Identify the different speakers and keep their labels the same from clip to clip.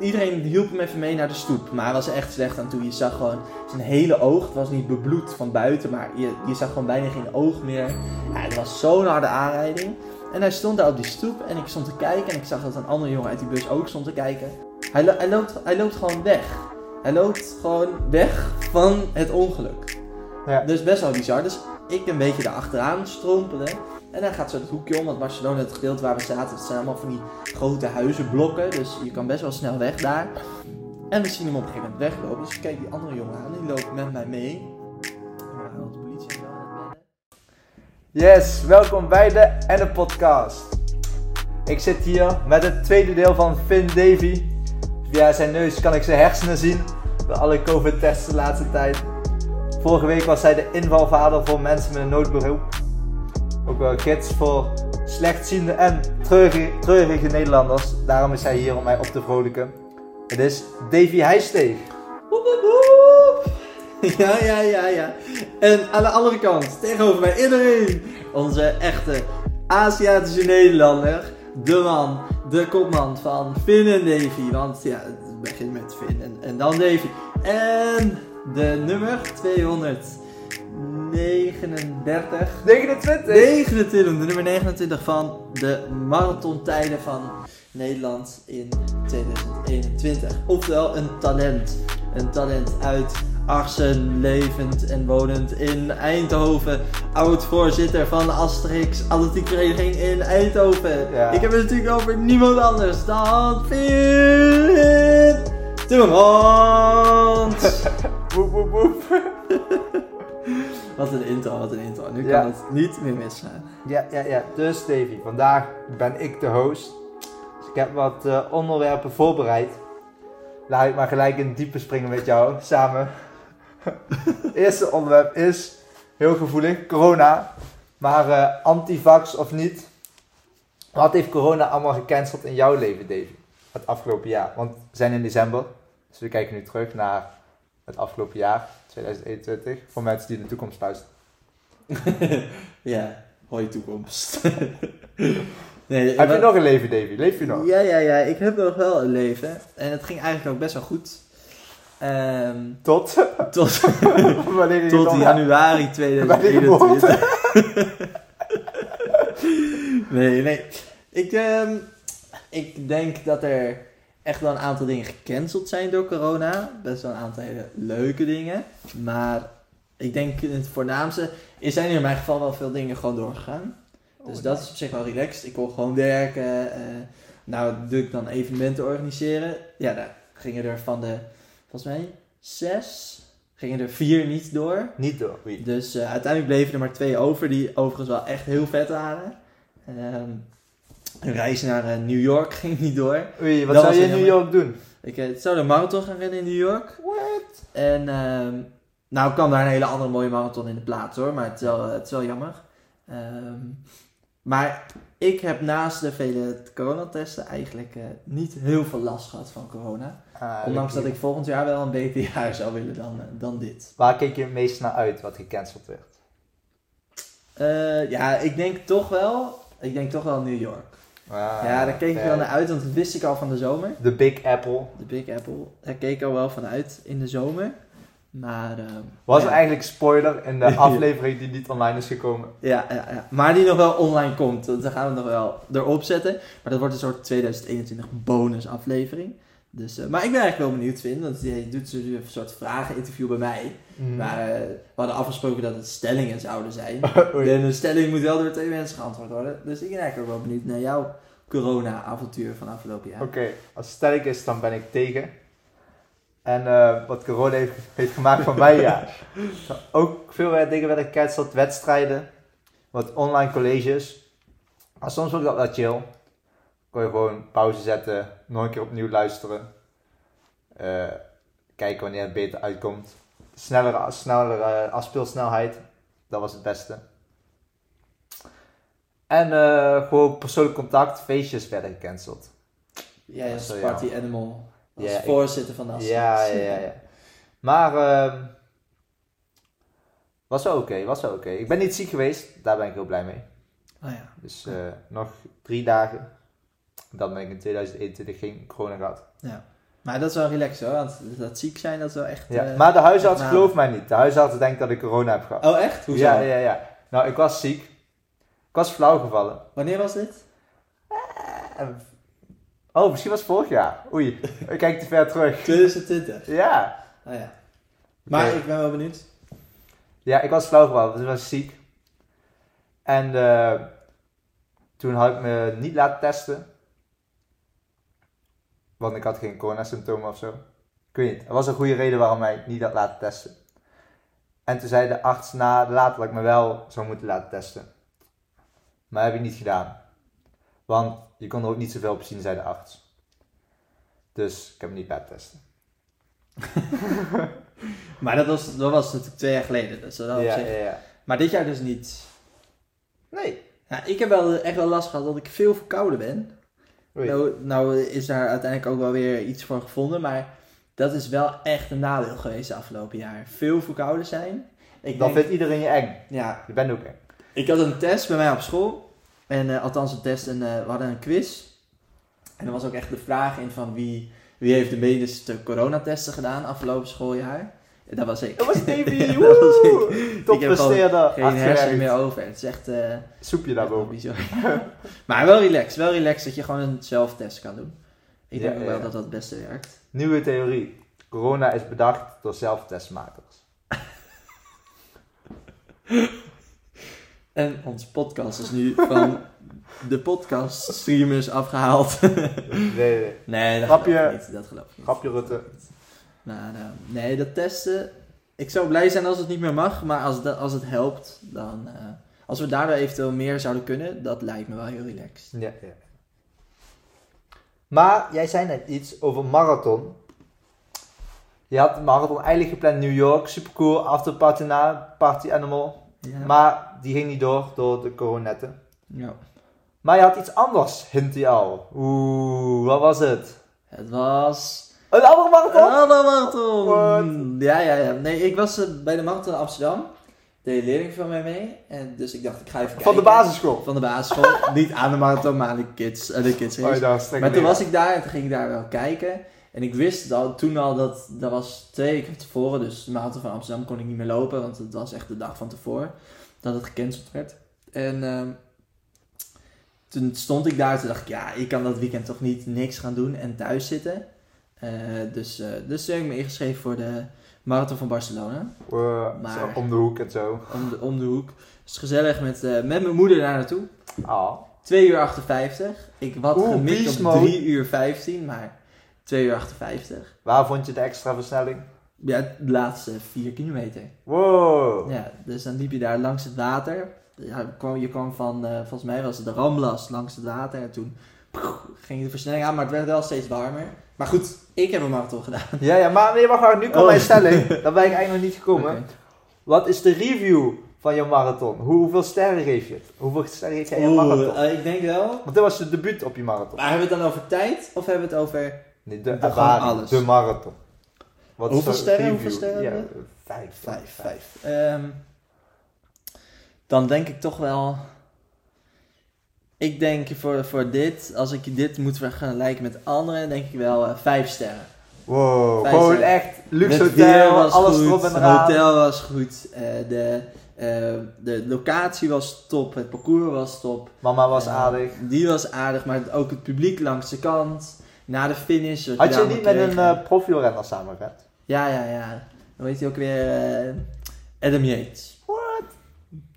Speaker 1: iedereen hielp hem even mee naar de stoep. Maar hij was echt slecht aan toe. Je zag gewoon zijn hele oog. Het was niet bebloed van buiten, maar je, je zag gewoon bijna geen oog meer. Ja, het was zo'n harde aanrijding. En hij stond daar op die stoep en ik stond te kijken. En ik zag dat een andere jongen uit die bus ook stond te kijken. Hij, lo- hij, loopt, hij loopt gewoon weg. Hij loopt gewoon weg van het ongeluk.
Speaker 2: Ja.
Speaker 1: Dus best wel bizar. Dus ik een beetje erachteraan strompelen. En dan gaat zo het hoekje om, want Barcelona, het gedeelte waar we zaten, het zijn allemaal van die grote huizenblokken. Dus je kan best wel snel weg daar. En we zien hem op een gegeven moment weglopen. Dus kijk die andere jongen aan, die loopt met mij mee. De politie.
Speaker 2: Yes, welkom bij de Enne Podcast. Ik zit hier met het tweede deel van Finn Davy. Via zijn neus kan ik zijn hersenen zien. Door alle COVID-tests de laatste tijd. Vorige week was hij de invalvader voor mensen met een noodberoep. Ook wel gids voor slechtziende en treurige, treurige Nederlanders. Daarom is hij hier om mij op te vrolijken. Het is Davy Heijsteeg.
Speaker 1: Ja, ja, ja, ja. En aan de andere kant, tegenover mij iedereen, onze echte Aziatische Nederlander, de man, de kopman van Finn en Davy. Want ja, het begint met Finn en, en dan Davy. En de nummer 239.
Speaker 2: 29.
Speaker 1: 29, de nummer 29 van de marathontijden van Nederland in 2021. Oftewel een talent. Een talent uit Arsen, levend en wonend in Eindhoven. Oud-voorzitter van de Asterix Atletiekvereniging in Eindhoven.
Speaker 2: Ja.
Speaker 1: Ik heb het natuurlijk over niemand anders dan Finn Timmermans.
Speaker 2: Woep, woep, woep.
Speaker 1: Wat een intro, wat een intro. Nu
Speaker 2: Ja.
Speaker 1: kan het niet meer misgaan.
Speaker 2: Ja, ja, ja. Dus Davy, vandaag ben ik de host. Dus ik heb wat eh, onderwerpen voorbereid. Laat ik maar gelijk in het diepe springen met jou, samen. Eerste onderwerp is, heel gevoelig, corona. Maar eh antivax of niet. Wat heeft corona allemaal gecanceld in jouw leven, Davy? Het afgelopen jaar. Want we zijn in december. Dus we kijken nu terug naar het afgelopen jaar, 2021. Voor mensen die in de toekomst luisteren.
Speaker 1: ja, hoi toekomst. nee,
Speaker 2: Heb je nog een leven, Davy? Leef je nog?
Speaker 1: Ja, ja, ja. Ik heb nog wel een leven. En het ging eigenlijk ook best wel goed. Ehm,
Speaker 2: Tot?
Speaker 1: tot tot januari
Speaker 2: Bij de
Speaker 1: 2021. nee, nee. Ik, ehm, ik denk dat er echt wel een aantal dingen gecanceld zijn door corona. Best wel een aantal hele leuke dingen. Maar ik denk het voornaamste is zijn er in mijn geval wel veel dingen gewoon doorgegaan. Dus
Speaker 2: Oh,
Speaker 1: dat is op zich wel relaxed. Ik kon gewoon werken. eh, nou, doe ik dan evenementen organiseren. Ja, daar gingen er van de, volgens mij, zes, gingen er vier niet door.
Speaker 2: Niet door. Wie?
Speaker 1: Dus eh, uiteindelijk bleven er maar twee over, die overigens wel echt heel vet waren. Ehm, een reis naar eh, New York ging niet door.
Speaker 2: Oei, wat
Speaker 1: Dat
Speaker 2: zou je in New York doen?
Speaker 1: Ik eh, zou de marathon gaan rennen in New York.
Speaker 2: What?
Speaker 1: En ehm, nou kwam daar een hele andere mooie marathon in de plaats hoor, maar het is wel, het is wel jammer. Ehm, maar ik heb naast de vele coronatesten eigenlijk eh, niet heel veel last gehad van corona.
Speaker 2: Ah,
Speaker 1: Ondanks dat ik volgend jaar wel een beter jaar zou willen dan, eh, dan dit.
Speaker 2: Waar keek je het meest naar uit wat gecanceld werd?
Speaker 1: Eh, ja, ik denk toch wel, ik denk toch wel New York.
Speaker 2: Ah,
Speaker 1: ja, daar keek ik wel naar uit, want dat wist ik al van de zomer.
Speaker 2: De Big Apple.
Speaker 1: De Big Apple, daar keek ik al wel van uit in de zomer. Maar, ehm,
Speaker 2: Was
Speaker 1: ja.
Speaker 2: eigenlijk spoiler in de aflevering die niet online is gekomen?
Speaker 1: Ja, ja, ja, maar die nog wel online komt. Daar gaan we nog wel erop zetten. Maar dat wordt een soort 2021 bonus aflevering. Dus, eh, maar ik ben eigenlijk wel benieuwd, Vin. Want je doet zo een soort vrageninterview bij mij. Maar eh, we hadden afgesproken dat het stellingen zouden zijn.
Speaker 2: Oei.
Speaker 1: En een stelling moet wel door twee mensen geantwoord worden. Dus ik ben eigenlijk ook wel benieuwd naar jouw corona-avontuur van afgelopen jaar.
Speaker 2: Oké, als het stelling is, dan ben ik tegen. En eh, wat corona heeft, heeft gemaakt van mij, ja. Ook veel dingen werden gecanceld, wedstrijden, wat online colleges. Maar soms vond ik dat wel chill. Kon je gewoon pauze zetten, nog een keer opnieuw luisteren. Eh, kijken wanneer het beter uitkomt. Snellere, snellere eh, afspeelsnelheid, dat was het beste. En eh, gewoon persoonlijk contact, feestjes werden gecanceld.
Speaker 1: Jij als
Speaker 2: Zo, ja.
Speaker 1: party animal. Als
Speaker 2: ik-
Speaker 1: voorzitter van de Asterix.
Speaker 2: Ja, ja, ja, ja. Maar ehm, was wel oké, was wel oké. Ik ben niet ziek geweest, daar ben ik heel blij mee.
Speaker 1: Oh ja.
Speaker 2: Dus eh, nog drie dagen. Dan ben ik in 2021 geen corona gehad.
Speaker 1: Ja. Maar dat is wel relaxed hoor, want dat ziek zijn, dat is wel echt...
Speaker 2: Ja.
Speaker 1: eh,
Speaker 2: maar de huisarts gelooft mij niet. De huisarts denkt dat ik corona heb gehad.
Speaker 1: Oh echt? Hoezo?
Speaker 2: Ja, ja, ja. Nou, ik was ziek. Ik was flauw gevallen.
Speaker 1: Wanneer was dit?
Speaker 2: En- Oh, misschien was het vorig jaar. Oei, ik kijk te ver terug.
Speaker 1: 2020.
Speaker 2: Ja.
Speaker 1: Oh ja. Maar ik ben wel benieuwd.
Speaker 2: Ja, ik was flauw gevallen, dus ik was ziek. En eh, toen had ik me niet laten testen. Want ik had geen coronasymptomen of zo. Ik weet niet. Er was een goede reden waarom hij niet had laten testen. En toen zei de arts na later dat ik me wel zou moeten laten testen. Maar dat heb ik niet gedaan. Want je kon er ook niet zoveel op zien, zei de arts. Dus ik heb me niet laten testen.
Speaker 1: Maar dat was, dat was natuurlijk twee jaar geleden. Dus dat op
Speaker 2: ja,
Speaker 1: zich-
Speaker 2: ja, ja.
Speaker 1: Maar dit jaar dus niet.
Speaker 2: Nee.
Speaker 1: Ik heb wel echt wel last gehad dat ik veel verkouden ben. Nou, nou is daar uiteindelijk ook wel weer iets voor gevonden. Maar dat is wel echt een nadeel geweest de afgelopen jaar. Veel verkouden zijn. Ik
Speaker 2: Dan
Speaker 1: denk-
Speaker 2: vindt iedereen je eng.
Speaker 1: ja,
Speaker 2: Je bent ook eng.
Speaker 1: ik had een test bij mij op school. En eh, althans een test en eh, we hadden een quiz. En er was ook echt de vraag in van wie, wie heeft de meeste coronatesten gedaan afgelopen schooljaar. Dat was ik.
Speaker 2: Dat was Davy,
Speaker 1: Dat was ik.
Speaker 2: Top
Speaker 1: Ik heb. Geen hersenen meer over. Het is echt... eh,
Speaker 2: Soepje daarboven.
Speaker 1: bizar. maar wel relaxed. Wel relaxed dat je gewoon een zelftest kan doen. Ik
Speaker 2: Ja,
Speaker 1: denk
Speaker 2: ja,
Speaker 1: wel
Speaker 2: ja.
Speaker 1: dat dat het beste werkt.
Speaker 2: Nieuwe theorie. Corona is bedacht door zelftestmakers.
Speaker 1: En onze podcast is nu van de podcast streamers afgehaald.
Speaker 2: Nee, nee.
Speaker 1: nee, dat
Speaker 2: Grapje.
Speaker 1: geloof ik niet. Dat geloof ik niet.
Speaker 2: Grapje Rutte.
Speaker 1: Nou, nou, nee, dat testen... Ik zou blij zijn als het niet meer mag, maar als, dat, als het helpt, dan... eh, als we daardoor eventueel meer zouden kunnen, dat lijkt me wel heel relaxed.
Speaker 2: Ja, ja. Maar jij zei net iets over marathon. Je had de marathon eigenlijk gepland in New York. Super cool. Afterparty na. Party animal.
Speaker 1: Ja.
Speaker 2: Maar die ging niet door door de coronetten.
Speaker 1: ja.
Speaker 2: Maar je had iets anders, hint hij al. Oeh, wat was het?
Speaker 1: Het was...
Speaker 2: Een andere marathon?
Speaker 1: Hallo marathon!
Speaker 2: What?
Speaker 1: Ja, ja, ja. Nee, ik was eh, bij de marathon in Amsterdam. De leerling van mij mee. En dus ik dacht, ik ga even kijken.
Speaker 2: Van de basisschool.
Speaker 1: Van de basisschool. Niet aan de marathon, maar aan de kids, eh, de kids
Speaker 2: Oh,
Speaker 1: Maar toen was ik daar en toen ging ik daar wel kijken. En ik wist al, toen al dat, dat was twee weken tevoren. Dus de marathon van Amsterdam kon ik niet meer lopen. Want het was echt de dag van tevoren. Dat het gecanceld werd. En ehm, toen stond ik daar. Toen dacht ik, ja, ik kan dat weekend toch niet niks gaan doen en thuis zitten. Eh, dus, eh, dus toen heb ik me ingeschreven voor de marathon van Barcelona.
Speaker 2: Eh,
Speaker 1: Maar-
Speaker 2: zo, om de hoek en zo.
Speaker 1: Om de, om de hoek. Dus gezellig met, met mijn moeder daar naartoe.
Speaker 2: Ah.
Speaker 1: 2 uur 58. Ik had
Speaker 2: Oeh,
Speaker 1: gemikt
Speaker 2: beast
Speaker 1: op
Speaker 2: mode.
Speaker 1: 3 uur 15, maar 2 uur 58.
Speaker 2: Waar vond je de extra versnelling?
Speaker 1: Ja, de laatste 4 kilometer.
Speaker 2: Wow.
Speaker 1: Ja, dus dan liep je daar langs het water. Ja, je kwam, van, volgens mij was het de Ramblas langs het water. En toen ging de versnelling aan, maar het werd wel steeds warmer. Maar goed, ik heb een marathon gedaan.
Speaker 2: Ja, ja, maar nee, wacht, wacht, nu komt
Speaker 1: Oh.
Speaker 2: mijn stelling. Daar ben ik eigenlijk nog niet gekomen. Wat is de review van je marathon? Hoe, hoeveel sterren geef je het? Hoeveel sterren geef jij je marathon?
Speaker 1: eh, ik denk wel.
Speaker 2: Want dit was je debuut op je marathon.
Speaker 1: Maar hebben we het dan over tijd of hebben we het over...
Speaker 2: Nee, de
Speaker 1: De- alles.
Speaker 2: de marathon. Wat
Speaker 1: Hoeveel sterren? Hoeveel sterren
Speaker 2: Ja, vijf.
Speaker 1: Vijf, vijf. Ehm, dan denk ik toch wel. Ik denk voor, voor dit, als ik dit moet vergelijken met anderen, denk ik wel eh, vijf sterren.
Speaker 2: Wow,
Speaker 1: Vijf
Speaker 2: gewoon
Speaker 1: sterren.
Speaker 2: echt luxe
Speaker 1: Het
Speaker 2: hotel,
Speaker 1: was
Speaker 2: alles
Speaker 1: goed,
Speaker 2: erop en
Speaker 1: het hotel was goed, eh, de, eh, de locatie was top, het parcours was top.
Speaker 2: Mama was aardig.
Speaker 1: Die was aardig, maar ook het publiek langs de kant. Na de finish.
Speaker 2: Had je niet met een profielrenner samengewerkt?
Speaker 1: Ja, ja, ja. Dan weet hij ook weer Adam Yates.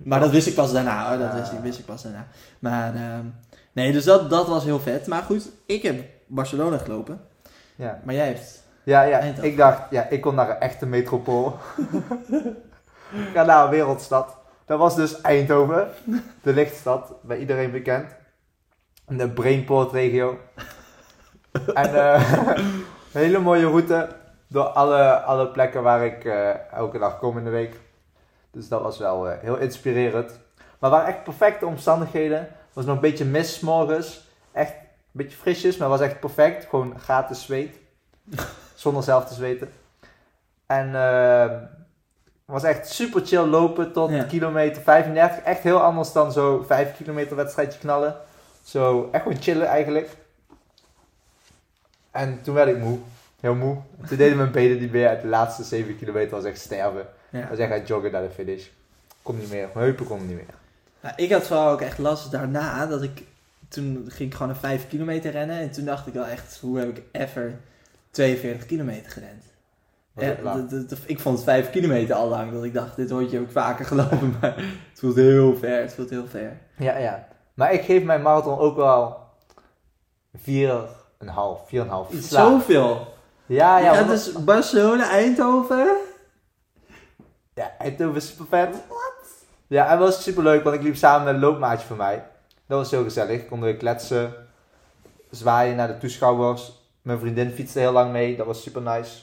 Speaker 1: Maar dat wist ik pas daarna hoor. Dat
Speaker 2: Ah.
Speaker 1: wist, ik, wist ik pas daarna. Maar ehm, nee, dus dat, dat was heel vet. Maar goed, ik heb Barcelona gelopen.
Speaker 2: Ja.
Speaker 1: Maar jij hebt.
Speaker 2: Ja, ja.
Speaker 1: Eindhoven.
Speaker 2: Ik dacht, ja, ik kom naar een echte metropool. ik ga naar een wereldstad. Dat was dus Eindhoven, de lichtstad, bij iedereen bekend. In de Brainport regio. en eh, een hele mooie route door alle, alle plekken waar ik eh, elke dag kom in de week. Dus dat was wel eh, heel inspirerend. Maar waren echt perfecte omstandigheden. Het was nog een beetje mist morgens. Echt een beetje frisjes, maar was echt perfect. Gewoon gratis zweet. Zonder zelf te zweten. En het was echt super chill lopen tot
Speaker 1: Ja.
Speaker 2: kilometer 35. Echt heel anders dan zo 5 kilometer wedstrijdje knallen. Zo echt gewoon chillen eigenlijk. En toen werd ik moe. Heel moe. Toen deden mijn benen niet meer. De laatste 7 kilometer was echt sterven.
Speaker 1: Ja.
Speaker 2: echt aan het joggen naar de finish. Kon niet meer. Mijn heupen konden niet meer.
Speaker 1: Nou, ik had vooral ook echt last daarna dat ik. Toen ging ik gewoon een 5 kilometer rennen. En toen dacht ik wel echt, hoe heb ik ever 42 kilometer gerend? Ja, dat- ik vond 5 kilometer al lang. Dat ik dacht, dit rondje heb ik vaker gelopen. Maar het voelt heel ver. Het voelt heel ver.
Speaker 2: Ja, ja. Maar ik geef mijn marathon ook wel 4,5. 4,5. Iets lager.
Speaker 1: Zoveel.
Speaker 2: Ja, ja.
Speaker 1: Ja, dus Barcelona, Eindhoven.
Speaker 2: Ja, Eindhoven is super vet. Ja, en was super leuk, want ik liep samen met een loopmaatje van mij. Dat was heel gezellig. Konden we kletsen, zwaaien naar de toeschouwers. Mijn vriendin fietste heel lang mee, dat was super nice.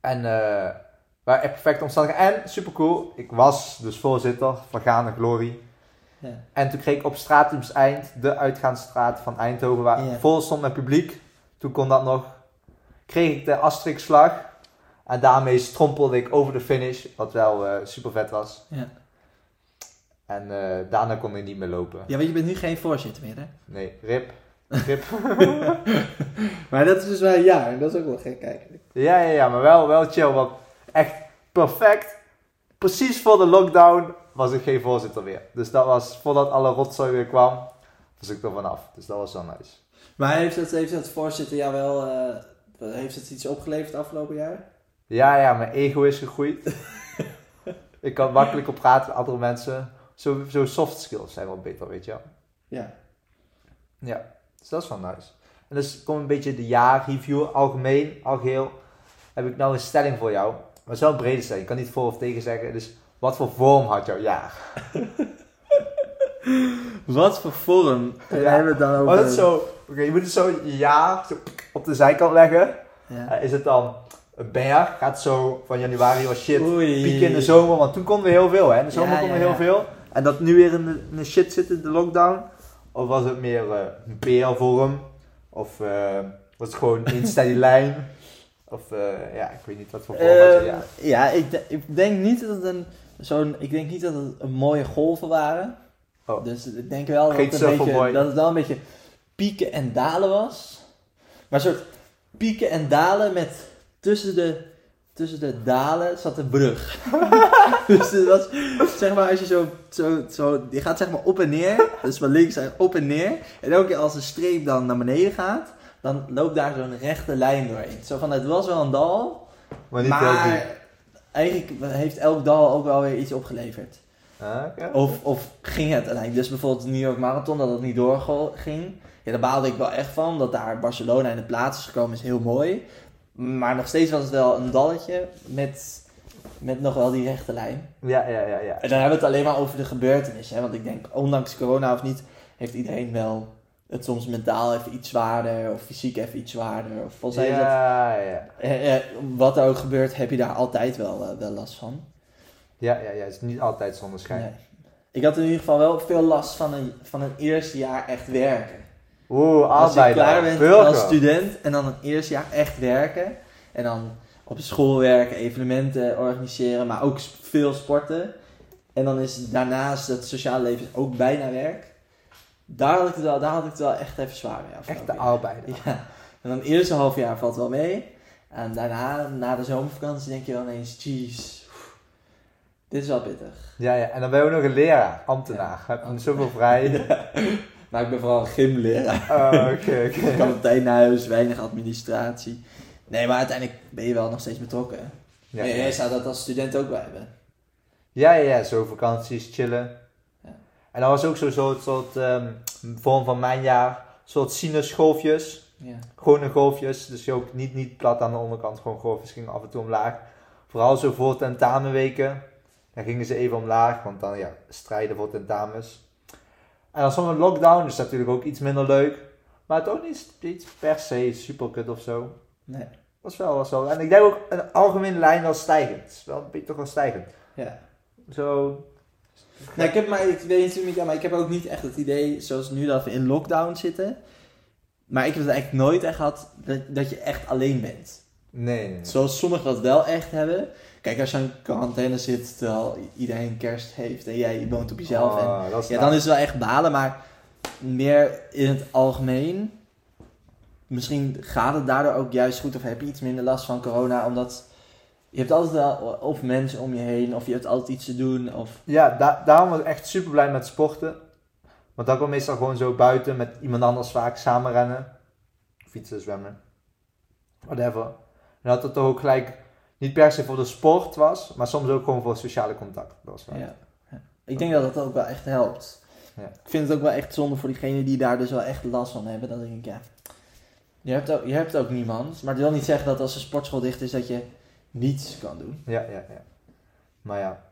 Speaker 2: En eh waren echt perfecte omstandigheden. En super cool, ik was dus voorzitter van Gaande Glory.
Speaker 1: Ja.
Speaker 2: En toen kreeg ik op Stratum's Eind, de uitgaansstraat van Eindhoven, waar
Speaker 1: Ja.
Speaker 2: vol stond met publiek. Toen kon dat nog. Kreeg ik de Asterix-slag. En daarmee strompelde ik over de finish, wat wel eh, super vet was.
Speaker 1: Ja.
Speaker 2: En eh, daarna kon ik niet meer lopen.
Speaker 1: ja, want je bent nu geen voorzitter meer, hè?
Speaker 2: Nee, rip. Rip.
Speaker 1: Maar dat is dus wel een jaar. Dat is ook wel gek kijken.
Speaker 2: ja, ja, ja, maar wel, wel chill, want echt perfect. Precies voor de lockdown was ik geen voorzitter meer. Dus dat was, voordat alle rotzooi weer kwam, was ik er vanaf. Dus dat was wel nice.
Speaker 1: Maar heeft dat, heeft dat voorzitter jou wel... eh, heeft het iets opgeleverd afgelopen jaar?
Speaker 2: Ja, ja, mijn ego is gegroeid. ik kan makkelijker praten met andere mensen. Zo, zo soft skills zijn wel beter, weet je wel.
Speaker 1: Ja.
Speaker 2: Ja, dus dat is wel nice. En dus komt een beetje de jaarreview, algemeen, algeheel. Heb ik nou een stelling voor jou. Maar een brede stelling, ik kan niet voor of tegen zeggen. Dus wat voor vorm had jouw jaar?
Speaker 1: Wat voor vorm
Speaker 2: Ja.
Speaker 1: hebben we het dan over?
Speaker 2: Maar dat is zo, oké, je moet het zo je jaar zo op de zijkant leggen.
Speaker 1: Ja.
Speaker 2: Eh, is het dan een berg? Gaat zo van januari was shit.
Speaker 1: Oei.
Speaker 2: pieken in de zomer, want toen konden we heel veel, hè? In de zomer
Speaker 1: Ja,
Speaker 2: konden
Speaker 1: ja,
Speaker 2: we
Speaker 1: ja.
Speaker 2: heel veel. En dat nu weer in de, in de shit zit in de lockdown? Of was het meer eh, een peervorm? Of eh, was het gewoon één steady lijn? Of eh, ja, ik weet niet wat voor vorm had je,
Speaker 1: Ehm,
Speaker 2: ja.
Speaker 1: ja, ik, ik denk niet dat het een zo'n. Ik denk niet dat het een mooie golven waren.
Speaker 2: Oh.
Speaker 1: Dus ik denk wel dat het, een beetje, dat het wel een beetje pieken en dalen was. Maar een soort pieken en dalen met tussen de, tussen de dalen zat een brug. dus het was, zeg maar, als je zo, zo, zo, je gaat zeg maar op en neer, dus van links naar op en neer. En elke keer als een streep dan naar beneden gaat, dan loopt daar zo'n rechte lijn doorheen. Zo van, het was wel een dal,
Speaker 2: Maar niet
Speaker 1: maar eigenlijk heeft elk dal ook wel weer iets opgeleverd.
Speaker 2: Ah, oké.
Speaker 1: Of, of ging het uiteindelijk, dus bijvoorbeeld de New York Marathon, dat het niet doorging. Ja, daar baalde ik wel echt van, dat daar Barcelona in de plaats is gekomen, is heel mooi. Maar nog steeds was het wel een dalletje met, met nog wel die rechte lijn.
Speaker 2: Ja, ja, ja, ja.
Speaker 1: En dan hebben we het alleen maar over de gebeurtenissen. Hè? Want ik denk, ondanks corona of niet, heeft iedereen wel het soms mentaal even iets zwaarder. Of fysiek even iets zwaarder. Of volgens mij is het,
Speaker 2: Ja, ja.
Speaker 1: eh, eh, wat er ook gebeurt, heb je daar altijd wel, eh, wel last van.
Speaker 2: Ja, ja, ja. Het is niet altijd zonneschijn.
Speaker 1: Nee. Ik had in ieder geval wel veel last van een, van een eerste jaar echt werken.
Speaker 2: Oeh,
Speaker 1: Als je klaar bent als student en dan een eerste jaar echt werken. En dan op school werken, evenementen organiseren, maar ook veel sporten. En dan is daarnaast het sociale leven ook bijna werk. Daar had ik het wel, daar had ik het wel echt even zwaar mee
Speaker 2: Echte
Speaker 1: jaar.
Speaker 2: arbeider.
Speaker 1: Ja. En dan het eerste half jaar valt wel mee. En daarna, na de zomervakantie, denk je wel ineens, jeez, dit is wel pittig.
Speaker 2: Ja, ja. En dan ben je ook nog een leraar, ambtenaar. Heb je zoveel vrij.
Speaker 1: Maar ik ben vooral een gymleraar.
Speaker 2: Oh, oké, oké.
Speaker 1: Kapiteinhuis, weinig administratie. Nee, maar uiteindelijk ben je wel nog steeds betrokken.
Speaker 2: Ja,
Speaker 1: ja. Jij zou dat als student ook wel hebben.
Speaker 2: Ja, ja, ja, zo vakanties, chillen.
Speaker 1: Ja.
Speaker 2: En dat was ook zo'n soort, soort ehm, vorm van mijn jaar, soort sinusgolfjes.
Speaker 1: Ja.
Speaker 2: Gewone golfjes, dus je ook niet, niet plat aan de onderkant, gewoon golfjes gingen af en toe omlaag. Vooral zo voor tentamenweken, dan gingen ze even omlaag, want dan ja, strijden voor tentamens. En dan zo'n lockdown is natuurlijk ook iets minder leuk, maar het ook niet, niet per se super kut of zo.
Speaker 1: Nee.
Speaker 2: Was wel, was wel. En ik denk ook een algemene lijn wel stijgend. Het is wel een beetje toch wel stijgend.
Speaker 1: Ja.
Speaker 2: Zo,
Speaker 1: Nou, ik heb maar, ik weet natuurlijk niet, maar ik heb ook niet echt het idee, zoals nu, dat we in lockdown zitten. Maar ik heb het eigenlijk nooit echt gehad dat, dat je echt alleen bent.
Speaker 2: Nee.
Speaker 1: Zoals sommigen dat wel echt hebben. Kijk, als je aan quarantaine zit terwijl iedereen kerst heeft en jij woont op jezelf. en,
Speaker 2: Oh, dat is
Speaker 1: ja, dan is het wel echt balen, maar meer in het algemeen misschien gaat het daardoor ook juist goed of heb je iets minder last van corona, omdat je hebt altijd wel of mensen om je heen of je hebt altijd iets te doen of
Speaker 2: Ja, da- daarom was ik echt super blij met sporten. Want dan ik meestal gewoon zo buiten met iemand anders vaak samen rennen. Fietsen, zwemmen. Whatever. En dat het ook gelijk niet per se voor de sport was, maar soms ook gewoon voor sociale contact. Dat was
Speaker 1: ja. ja. Ik denk dat dat ook wel echt helpt.
Speaker 2: Ja.
Speaker 1: Ik vind het ook wel echt zonde voor diegenen die daar dus wel echt last van hebben. Dat denk ik, ja, je hebt ook, je hebt ook niemand. Maar het wil niet zeggen dat als een sportschool dicht is dat je niets kan doen.
Speaker 2: Ja, ja, ja. Maar ja,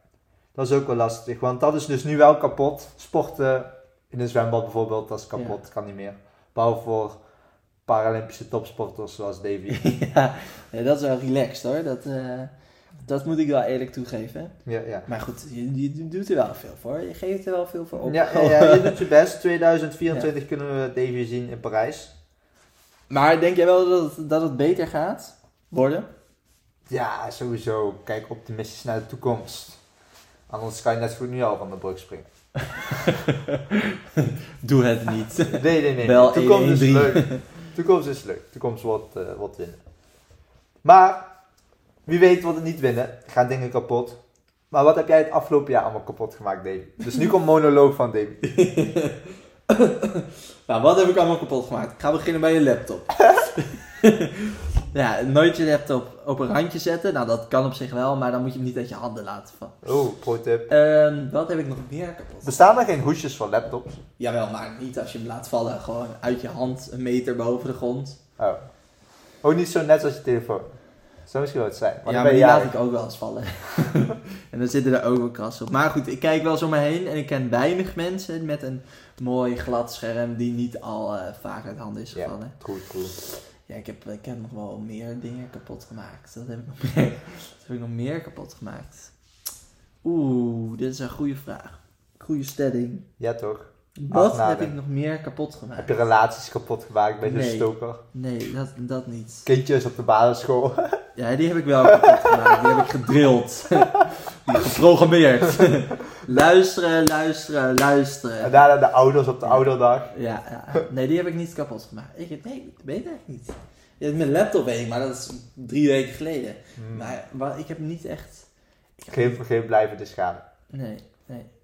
Speaker 2: dat is ook wel lastig. Want dat is dus nu wel kapot. Sporten in een zwembad bijvoorbeeld, dat is kapot. Kan niet meer. Behalve voor Paralympische topsporters zoals Davy.
Speaker 1: ja, dat is wel relaxed hoor. Dat, eh, dat moet ik wel eerlijk toegeven.
Speaker 2: ja, ja.
Speaker 1: Maar goed, je, je doet er wel veel voor. Je geeft er wel veel voor op.
Speaker 2: Ja, ja, ja, je doet je best. 2024 kunnen we Davy zien in Parijs.
Speaker 1: Maar denk jij wel dat het, dat het beter gaat worden?
Speaker 2: Ja, sowieso. Kijk optimistisch naar de toekomst. Anders kan je net goed nu al van de brug springen.
Speaker 1: Doe het niet.
Speaker 2: Nee, nee, nee.
Speaker 1: Wel
Speaker 2: de toekomst is
Speaker 1: 1-1-3.
Speaker 2: leuk. toekomst is leuk. toekomst wordt, wordt winnen. Maar, wie weet wordt het niet winnen. Gaan dingen kapot. Maar wat heb jij het afgelopen jaar allemaal kapot gemaakt, Davy? Dus nu komt monoloog van Davy.
Speaker 1: nou, wat heb ik allemaal kapot gemaakt? Ik ga beginnen bij je laptop. ja, nooit je laptop op een randje zetten. Nou, dat kan op zich wel, maar dan moet je hem niet uit je handen laten vallen.
Speaker 2: Oh, pro tip.
Speaker 1: Ehm, wat heb ik nog meer kapot?
Speaker 2: Bestaan er geen hoesjes voor laptops?
Speaker 1: Jawel, maar niet als je hem laat vallen. Gewoon uit je hand, een meter boven de grond.
Speaker 2: Oh. Ook niet zo net als je telefoon. Zou misschien wel het zijn. Maar
Speaker 1: ja, maar die laat ik ook wel eens vallen. en dan zitten er overkrassen op. Maar goed, ik kijk wel eens om me heen en ik ken weinig mensen met een mooi glad scherm die niet al eh, vaak uit handen is
Speaker 2: Ja.
Speaker 1: gevallen.
Speaker 2: True, true.
Speaker 1: Ja, ik heb, ik heb nog wel meer dingen kapot gemaakt. Dat heb ik nog meer, dat heb ik nog meer kapot gemaakt. Oeh, dit is een goede vraag. Goede stelling.
Speaker 2: Ja, toch?
Speaker 1: Wat heb ik nog meer kapot gemaakt?
Speaker 2: Heb je relaties kapot gemaakt bij
Speaker 1: Nee.
Speaker 2: stoker?
Speaker 1: Nee, dat, dat niet.
Speaker 2: Kindjes op de basisschool.
Speaker 1: Ja, die heb ik wel kapot gemaakt. Die heb ik gedrild. Die geprogrammeerd. luisteren, luisteren, luisteren.
Speaker 2: En daarna de ouders op de
Speaker 1: Ja.
Speaker 2: ouderdag.
Speaker 1: Ja, ja, nee, die heb ik niet kapot gemaakt. Ik heb, nee, dat weet ik niet. Ja, mijn laptop weet ik, maar dat is drie weken geleden.
Speaker 2: Hmm.
Speaker 1: Maar, maar ik heb niet echt... Ik heb
Speaker 2: Geen, geen blijvende schade.
Speaker 1: Nee,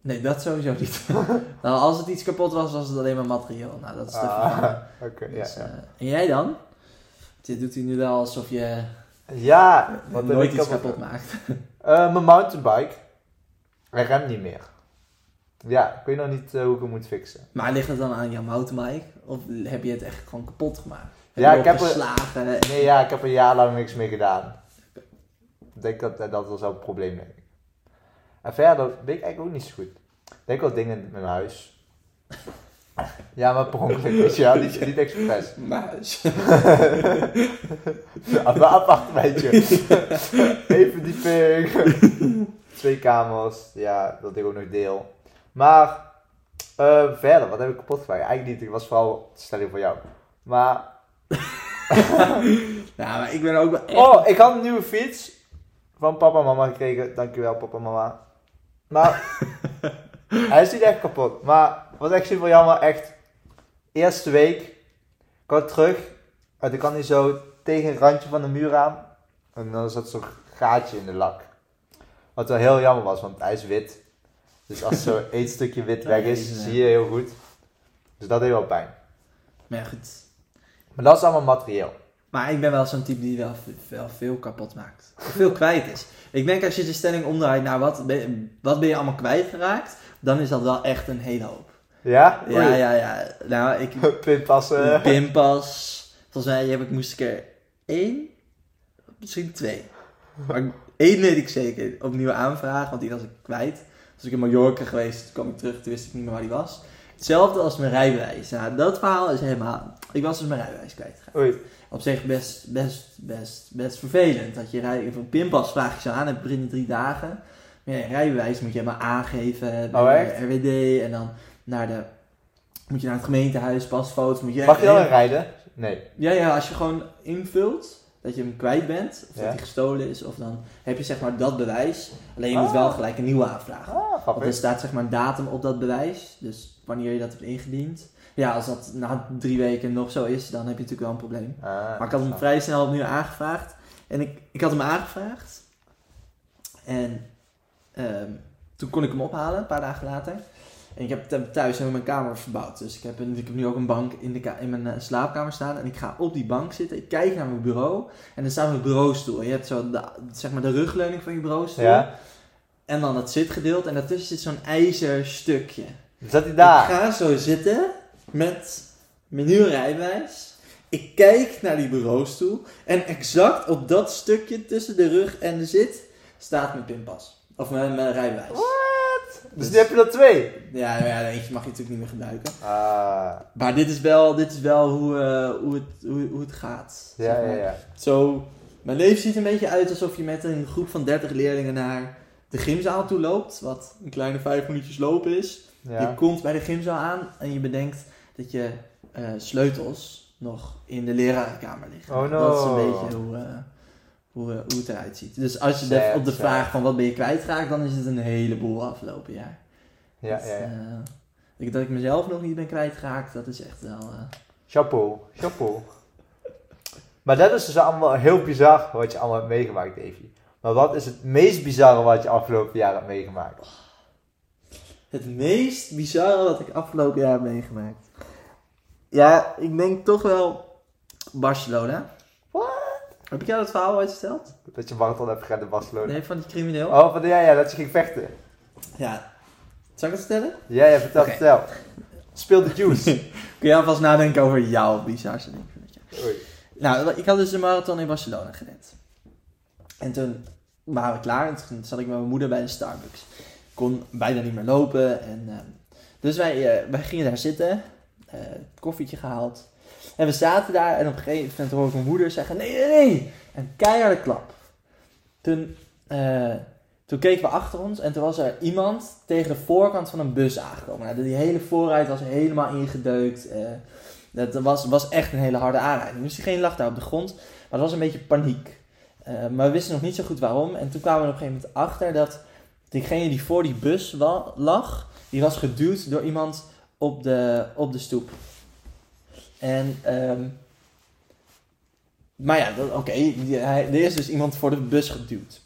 Speaker 1: nee. Dat sowieso niet. nou, als het iets kapot was, was het alleen maar materiaal. Nou, dat is te
Speaker 2: Ah. Oké.
Speaker 1: Dus,
Speaker 2: ja.
Speaker 1: eh, en jij dan? Dit doet hij nu wel alsof je
Speaker 2: Ja, wat
Speaker 1: nooit iets
Speaker 2: kapot
Speaker 1: kapot maakt.
Speaker 2: Eh, mijn mountainbike. Hij remt niet meer. Ja, ik weet nog niet eh, hoe ik hem moet fixen.
Speaker 1: Maar ligt het dan aan jouw mountainbike? Of heb je het echt gewoon kapot gemaakt?
Speaker 2: Ja, ik heb er-
Speaker 1: geslagen?
Speaker 2: Nee, ja, ik heb een jaar lang niks meer gedaan. Ik denk dat dat was wel een probleem, denk ik. En verder weet ik eigenlijk ook niet zo goed. Ik denk wel dingen in mijn huis. Ja, maar per ongeluk, weet je wel, niet, niet expres.
Speaker 1: Muis.
Speaker 2: Af- Appartementje. Eén verdieping. Twee kamers. Ja, dat ik ook nog deel. Maar eh, verder, wat heb ik kapot gemaakt? Eigenlijk niet. Ik was vooral de stelling voor jou. Maar,
Speaker 1: Ja, maar ik ben ook wel echt...
Speaker 2: oh, ik had een nieuwe fiets van papa en mama gekregen. Dankjewel papa en mama. Maar, hij is niet echt kapot. Maar, wat echt super jammer, echt. Eerste week, ik kwam terug. En ik kan niet zo tegen een randje van de muur aan. En dan zat zo'n gaatje in de lak. Wat wel heel jammer was, want hij is wit. Dus als zo één stukje wit weg is, zie je heel goed. Dus dat deed wel pijn.
Speaker 1: Maar goed.
Speaker 2: Maar dat is allemaal materieel.
Speaker 1: Maar ik ben wel zo'n type die wel, wel veel kapot maakt. Veel kwijt is. Ik denk als je de stelling omdraait naar wat ben, wat ben je allemaal kwijtgeraakt, dan is dat wel echt een hele hoop.
Speaker 2: Ja?
Speaker 1: Ja, ja, ja. Nou, ik...
Speaker 2: Pinpassen.
Speaker 1: Pinpas. Volgens mij heb ik, moest ik er één, misschien twee. Maar één weet ik zeker. Opnieuw aanvragen, want die was ik kwijt. Was ik in Mallorca geweest, kwam ik terug, toen wist ik niet meer waar die was. Hetzelfde als mijn rijbewijs. Nou, dat verhaal is helemaal... Ik was dus mijn rijbewijs kwijtgeraakt.
Speaker 2: Oei.
Speaker 1: Op zich best, best, best, best vervelend. Dat je rij, een pinpas vraag je zo aan, heb binnen drie dagen. Maar ja, rijbewijs moet je helemaal aangeven bij
Speaker 2: Oh,
Speaker 1: de? RWD. En dan naar de, moet je naar het gemeentehuis, pasfoto's. Moet je
Speaker 2: Mag je dan
Speaker 1: echt-
Speaker 2: rijden? Nee.
Speaker 1: Ja, ja, als je gewoon invult dat je hem kwijt bent, of
Speaker 2: Ja.
Speaker 1: dat hij gestolen is, of dan heb je zeg maar dat bewijs. Alleen je moet
Speaker 2: Ah.
Speaker 1: wel gelijk een nieuwe aanvragen.
Speaker 2: Ah,
Speaker 1: Want er staat zeg maar een datum op dat bewijs, dus wanneer je dat hebt ingediend. Ja, als dat na drie weken nog zo is, dan heb je natuurlijk wel een probleem.
Speaker 2: Ah,
Speaker 1: Maar ik had hem vrij snel opnieuw aangevraagd. En ik, ik had hem aangevraagd. En ehm, toen kon ik hem ophalen, een paar dagen later. En ik heb th- thuis ik mijn kamer verbouwd. Dus ik heb, ik heb nu ook een bank in, de in mijn eh, slaapkamer staan. En ik ga op die bank zitten. Ik kijk naar mijn bureau. En dan staat mijn bureaustoel. Je hebt zo de, zeg maar de rugleuning van je bureaustoel.
Speaker 2: Ja.
Speaker 1: En dan het zitgedeelte. En daartussen zit zo'n ijzer stukje.
Speaker 2: Zat hij
Speaker 1: Ik
Speaker 2: daar?
Speaker 1: ga zo zitten met mijn nieuwe rijbewijs. Ik kijk naar die bureaustoel. En exact op dat stukje tussen de rug en de zit staat mijn pinpas. Of mijn, mijn rijbewijs.
Speaker 2: What? Dus nu heb je er twee?
Speaker 1: Ja, nou ja, eentje mag je natuurlijk niet meer gebruiken.
Speaker 2: Ah,
Speaker 1: Maar dit is wel, dit is wel hoe, eh, hoe, het, hoe, hoe het gaat.
Speaker 2: ja,
Speaker 1: zeg
Speaker 2: ja,
Speaker 1: maar.
Speaker 2: ja.
Speaker 1: Zo, mijn leven ziet een beetje uit alsof je met een groep van 30 leerlingen naar de gymzaal toe loopt. Wat een kleine vijf minuutjes lopen is. Je komt bij de gymzaal aan en je bedenkt dat je eh, sleutels nog in de lerarenkamer liggen.
Speaker 2: Oh no.
Speaker 1: Dat is een beetje hoe, eh, hoe, eh, hoe het eruit ziet. Dus als je op de vraag van wat ben je kwijtgeraakt, dan is het een heleboel afgelopen jaar.
Speaker 2: Ja,
Speaker 1: Dat,
Speaker 2: ja, ja.
Speaker 1: eh, ik- dat ik mezelf nog niet ben kwijtgeraakt, dat is echt wel...
Speaker 2: Chapeau, chapeau. Maar dat is dus allemaal heel bizar wat je allemaal hebt meegemaakt, Davy. Maar wat is het meest bizarre wat je afgelopen jaar hebt meegemaakt?
Speaker 1: Het meest bizarre wat ik afgelopen jaar heb meegemaakt. Ja, ik denk toch wel Barcelona.
Speaker 2: What?
Speaker 1: Heb ik jou dat verhaal ooit verteld?
Speaker 2: Dat je marathon hebt gerend in Barcelona.
Speaker 1: Nee, van die crimineel?
Speaker 2: Oh, van, ja, ja, dat je ging vechten.
Speaker 1: Ja. Zal ik het vertellen?
Speaker 2: Ja, ja, vertel, vertel. Speel de juice.
Speaker 1: Kun je alvast nadenken over jouw bizarste ding?
Speaker 2: Oei.
Speaker 1: Nou, ik had dus de marathon in Barcelona gerend. En toen waren we klaar en toen zat ik met mijn moeder bij de Starbucks. Kon bijna niet meer lopen. En, ehm, dus wij, eh, wij gingen daar zitten, eh koffietje gehaald. En we zaten daar en op een gegeven moment hoor ik mijn moeder zeggen: Nee, nee, nee! Een keiharde klap. Toen, eh, toen keken we achter ons en toen was er iemand tegen de voorkant van een bus aangekomen. Nou, die hele voorruit was helemaal ingedeukt. dat was, was echt een hele harde aanrijding. Dus diegene lag daar op de grond. Maar het was een beetje paniek. Maar we wisten nog niet zo goed waarom. En toen kwamen we op een gegeven moment achter dat diegene die voor die bus lag, die was geduwd door iemand op de, op de stoep. En, ehm, maar ja, oké, hij- er is dus iemand voor de bus geduwd.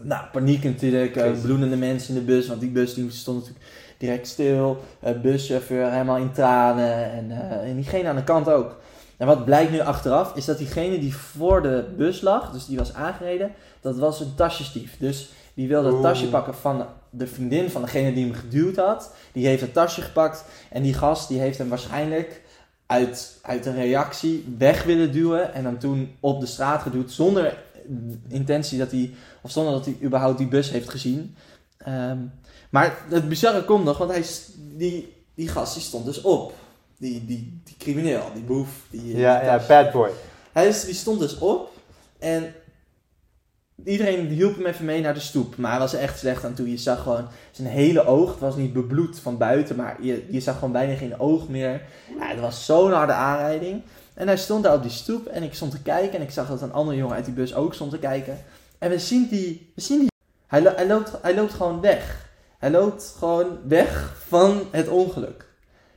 Speaker 1: Nou, paniek natuurlijk,
Speaker 2: Crazy.
Speaker 1: bloedende mensen in de bus, want die bus die stond natuurlijk direct stil. Uh, buschauffeur helemaal in tranen en, eh, en diegene aan de kant ook. En wat blijkt nu achteraf, is dat diegene die voor de bus lag, dus die was aangereden, dat was een tasjestief. Dus die wilde het tasje pakken van de vriendin van degene die hem geduwd had. Die heeft het tasje gepakt en die gast die heeft hem waarschijnlijk uit, uit een reactie weg willen duwen. En dan toen op de straat geduwd zonder intentie dat hij, of zonder dat hij überhaupt die bus heeft gezien. Ehm, maar het bizarre komt nog, want hij, die, die gast die stond dus op. Die, die, die crimineel, die boef. Die,
Speaker 2: Ja,
Speaker 1: die
Speaker 2: ja, bad boy.
Speaker 1: Hij is, die stond dus op en iedereen hielp hem even mee naar de stoep. Maar hij was er echt slecht aan toe. Je zag gewoon zijn hele oog. Het was niet bebloed van buiten, maar je, je zag gewoon bijna geen oog meer. Ja, het was zo'n harde aanrijding. En hij stond daar op die stoep en ik stond te kijken. En ik zag dat een andere jongen uit die bus ook stond te kijken. En we zien die... We zien die hij, lo- hij, loopt, hij loopt gewoon weg. Hij loopt gewoon weg van het ongeluk.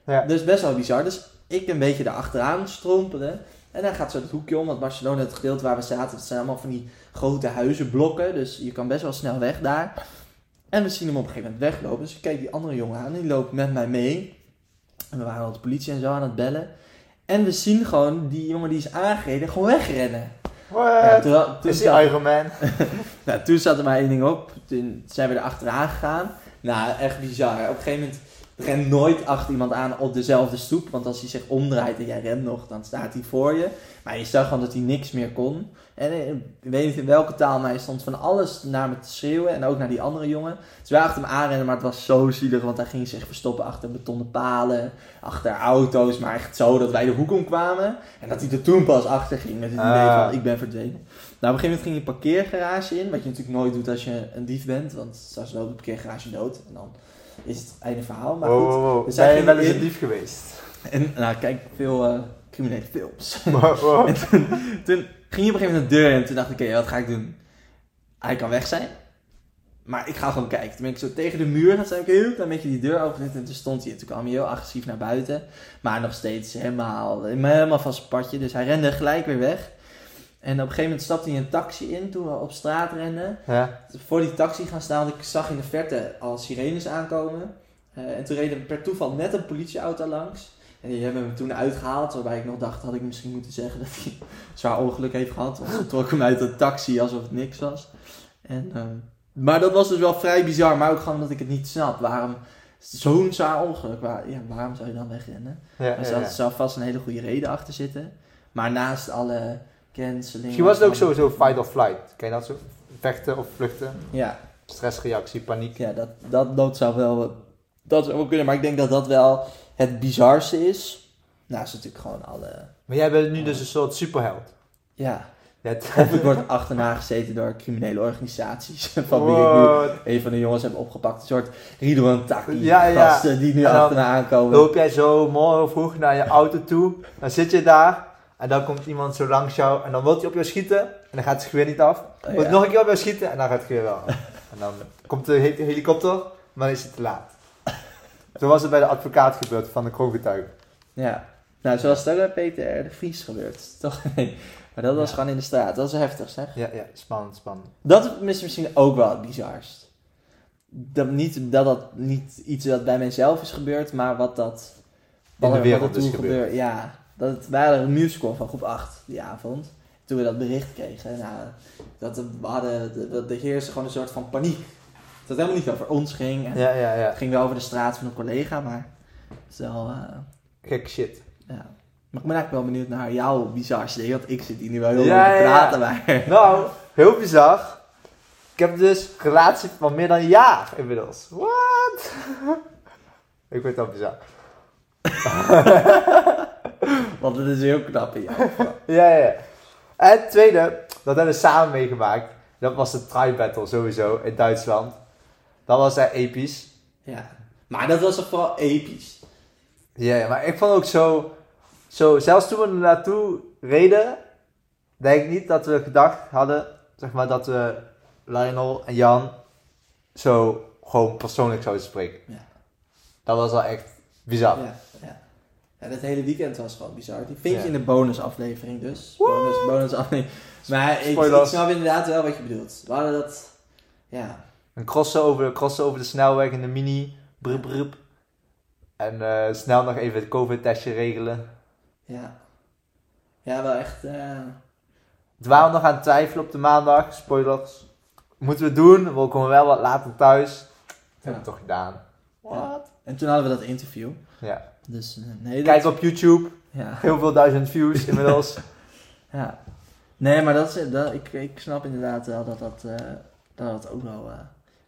Speaker 2: Ja.
Speaker 1: Dus best wel bizar. Dus ik een beetje erachteraan strompelen. En hij gaat zo het hoekje om. Want Barcelona, het gedeelte waar we zaten, dat zijn allemaal van die grote huizenblokken. Dus je kan best wel snel weg daar. En we zien hem op een gegeven moment weglopen. Dus ik kijk die andere jongen aan. Die loopt met mij mee. En we waren al de politie en zo aan het bellen. En we zien gewoon die jongen die is aangereden gewoon wegrennen. Ja, toen, toen,
Speaker 2: is die
Speaker 1: zat,
Speaker 2: Iron Man?
Speaker 1: nou, toen zat er maar één ding op. Toen zijn we er achteraan gegaan. Nou, echt bizar. Op een gegeven moment rent nooit achter iemand aan op dezelfde stoep. Want als hij zich omdraait en jij rent nog, dan staat hij voor je. Maar je zag gewoon dat hij niks meer kon. En eh, ik weet niet in welke taal, maar hij stond van alles naar me te schreeuwen. En ook naar die andere jongen. Dus wij achter hem aanrennen, maar het was zo zielig. Want hij ging zich verstoppen achter betonnen palen, achter auto's. Maar echt zo dat wij de hoek omkwamen. En dat hij er toen pas achter ging met het idee van, ik ben verdwenen. Nou, op een gegeven moment ging je een parkeergarage in. Wat je natuurlijk nooit doet als je een dief bent. Want straks loopt de parkeergarage dood. En dan is het einde verhaal. Maar
Speaker 2: Wow,
Speaker 1: goed.
Speaker 2: wow, wow. Ben
Speaker 1: hij
Speaker 2: je
Speaker 1: ging
Speaker 2: wel eens een dief geweest?
Speaker 1: En nou, kijk, veel eh, criminele films. En toen, toen ging je op een gegeven moment naar de deur en toen dacht ik, oké, wat ga ik doen? Hij kan weg zijn. maar ik ga gewoon kijken. Toen ben ik zo tegen de muur. Dan heb ik heel klein beetje die deur opengezet. En toen stond hij. En toen kwam hij heel agressief naar buiten. Maar nog steeds helemaal, helemaal zijn padje. Dus hij rende gelijk weer weg. En op een gegeven moment stapte hij een taxi in toen we op straat renden.
Speaker 2: Ja.
Speaker 1: Voor die taxi gaan staan, want ik zag in de verte al sirenes aankomen. Eh, en toen reed er per toeval net een politieauto langs. En die hebben hem toen uitgehaald, waarbij ik nog dacht, had ik misschien moeten zeggen dat hij zwaar ongeluk heeft gehad. Want ze trok hem uit de taxi alsof het niks was. En, ehm, maar dat was dus wel vrij bizar, maar ook gewoon dat ik het niet snap. Waarom zo'n zwaar ongeluk, waar, ja, waarom zou je dan wegrennen?
Speaker 2: Ja,
Speaker 1: Er zou,
Speaker 2: ja.
Speaker 1: zou vast een hele goede reden achter zitten. Maar naast alle cancelingen...
Speaker 2: Misschien was het ook sowieso fight or flight. Ken je dat zo? Vechten of vluchten?
Speaker 1: Ja,
Speaker 2: Stressreactie, paniek.
Speaker 1: Ja, dat, dat, dat zou wel dat zou wel kunnen, maar ik denk dat dat wel het bizarste is. Nou, is natuurlijk gewoon alle.
Speaker 2: Maar jij bent nu dus een soort superheld.
Speaker 1: Ja.
Speaker 2: Hebt-
Speaker 1: Of ik word achterna gezeten door criminele organisaties. Van wie ik nu een van de jongens heb opgepakt. Een soort Ridwan Taki
Speaker 2: Ja, ja.
Speaker 1: gasten die nu achterna aankomen.
Speaker 2: Loop jij zo morgen vroeg naar je auto toe, dan zit je daar en dan komt iemand zo langs jou en dan wil hij op jou schieten en dan gaat het geweer niet af.
Speaker 1: Oh,
Speaker 2: Wil
Speaker 1: ja.
Speaker 2: nog een keer op jou schieten en dan gaat het geweer wel af. En dan komt de he- helikopter, maar dan is het te laat. Zo was het bij de advocaat gebeurd van de kroongetuige.
Speaker 1: Ja. Nou, zoals het ook bij Peter de Vries gebeurt. Toch? Nee. Maar dat was
Speaker 2: Ja.
Speaker 1: gewoon in de straat. Dat is heftig, zeg.
Speaker 2: Ja, ja, spannend, spannend.
Speaker 1: Dat is misschien ook wel het bizarst. Dat, niet, dat dat niet iets dat bij mijzelf is gebeurd, maar wat dat...
Speaker 2: In de
Speaker 1: wat
Speaker 2: wereld
Speaker 1: er
Speaker 2: is gebeurd.
Speaker 1: gebeurde. Ja, dat het, hadden een musical van groep 8 die avond. Toen we dat bericht kregen. Nou, dat we hadden, de, de, heerste gewoon een soort van paniek. Dat het helemaal niet over ons ging. En
Speaker 2: Ja, ja, ja.
Speaker 1: Het ging wel over de straat van een collega, maar het is wel... eh,
Speaker 2: Gek shit.
Speaker 1: ja. Maar ik ben eigenlijk wel benieuwd naar jouw bizarste ding. Want ik zit hier nu wel heel
Speaker 2: Ja,
Speaker 1: lang te
Speaker 2: ja.
Speaker 1: praten, maar...
Speaker 2: Nou, heel bizar. Ik heb dus een relatie van meer dan een jaar inmiddels. What? Ik vind dat bizar.
Speaker 1: Want het is heel knap in jou.
Speaker 2: Ja, ja. En het tweede, dat hebben we samen meegemaakt. Dat was de Tri Battle sowieso in Duitsland. Dat was echt episch.
Speaker 1: Ja. Maar dat was toch vooral episch.
Speaker 2: Ja, ja, maar ik vond ook zo, zo, zelfs toen we er naartoe reden, denk ik niet dat we gedacht hadden, zeg maar, dat we Lionel en Jan zo gewoon persoonlijk zouden spreken.
Speaker 1: Ja.
Speaker 2: Dat was wel echt bizar.
Speaker 1: Ja, ja, dat hele weekend was gewoon bizar. Die vind je
Speaker 2: Ja.
Speaker 1: in de bonusaflevering dus. Bonus, bonusaflevering. Maar ik, snap inderdaad wel wat je bedoelt. We hadden dat... Ja.
Speaker 2: Een crossen over, crossen over de snelweg in de mini, brup, brup. En eh, snel nog even het covid-testje regelen.
Speaker 1: Ja. Ja, wel echt... eh,
Speaker 2: We waren nog aan het twijfelen op de maandag, spoilers. Moeten we het doen? We komen wel wat later thuis. Dat hebben we toch gedaan.
Speaker 1: Ja. En toen hadden we dat interview.
Speaker 2: Ja.
Speaker 1: Dus eh, nee,
Speaker 2: Kijk op YouTube,
Speaker 1: ja,
Speaker 2: heel veel duizend views inmiddels.
Speaker 1: ja. Nee, maar dat, is, dat, ik, ik snap inderdaad wel dat dat, eh, dat, dat ook wel eh,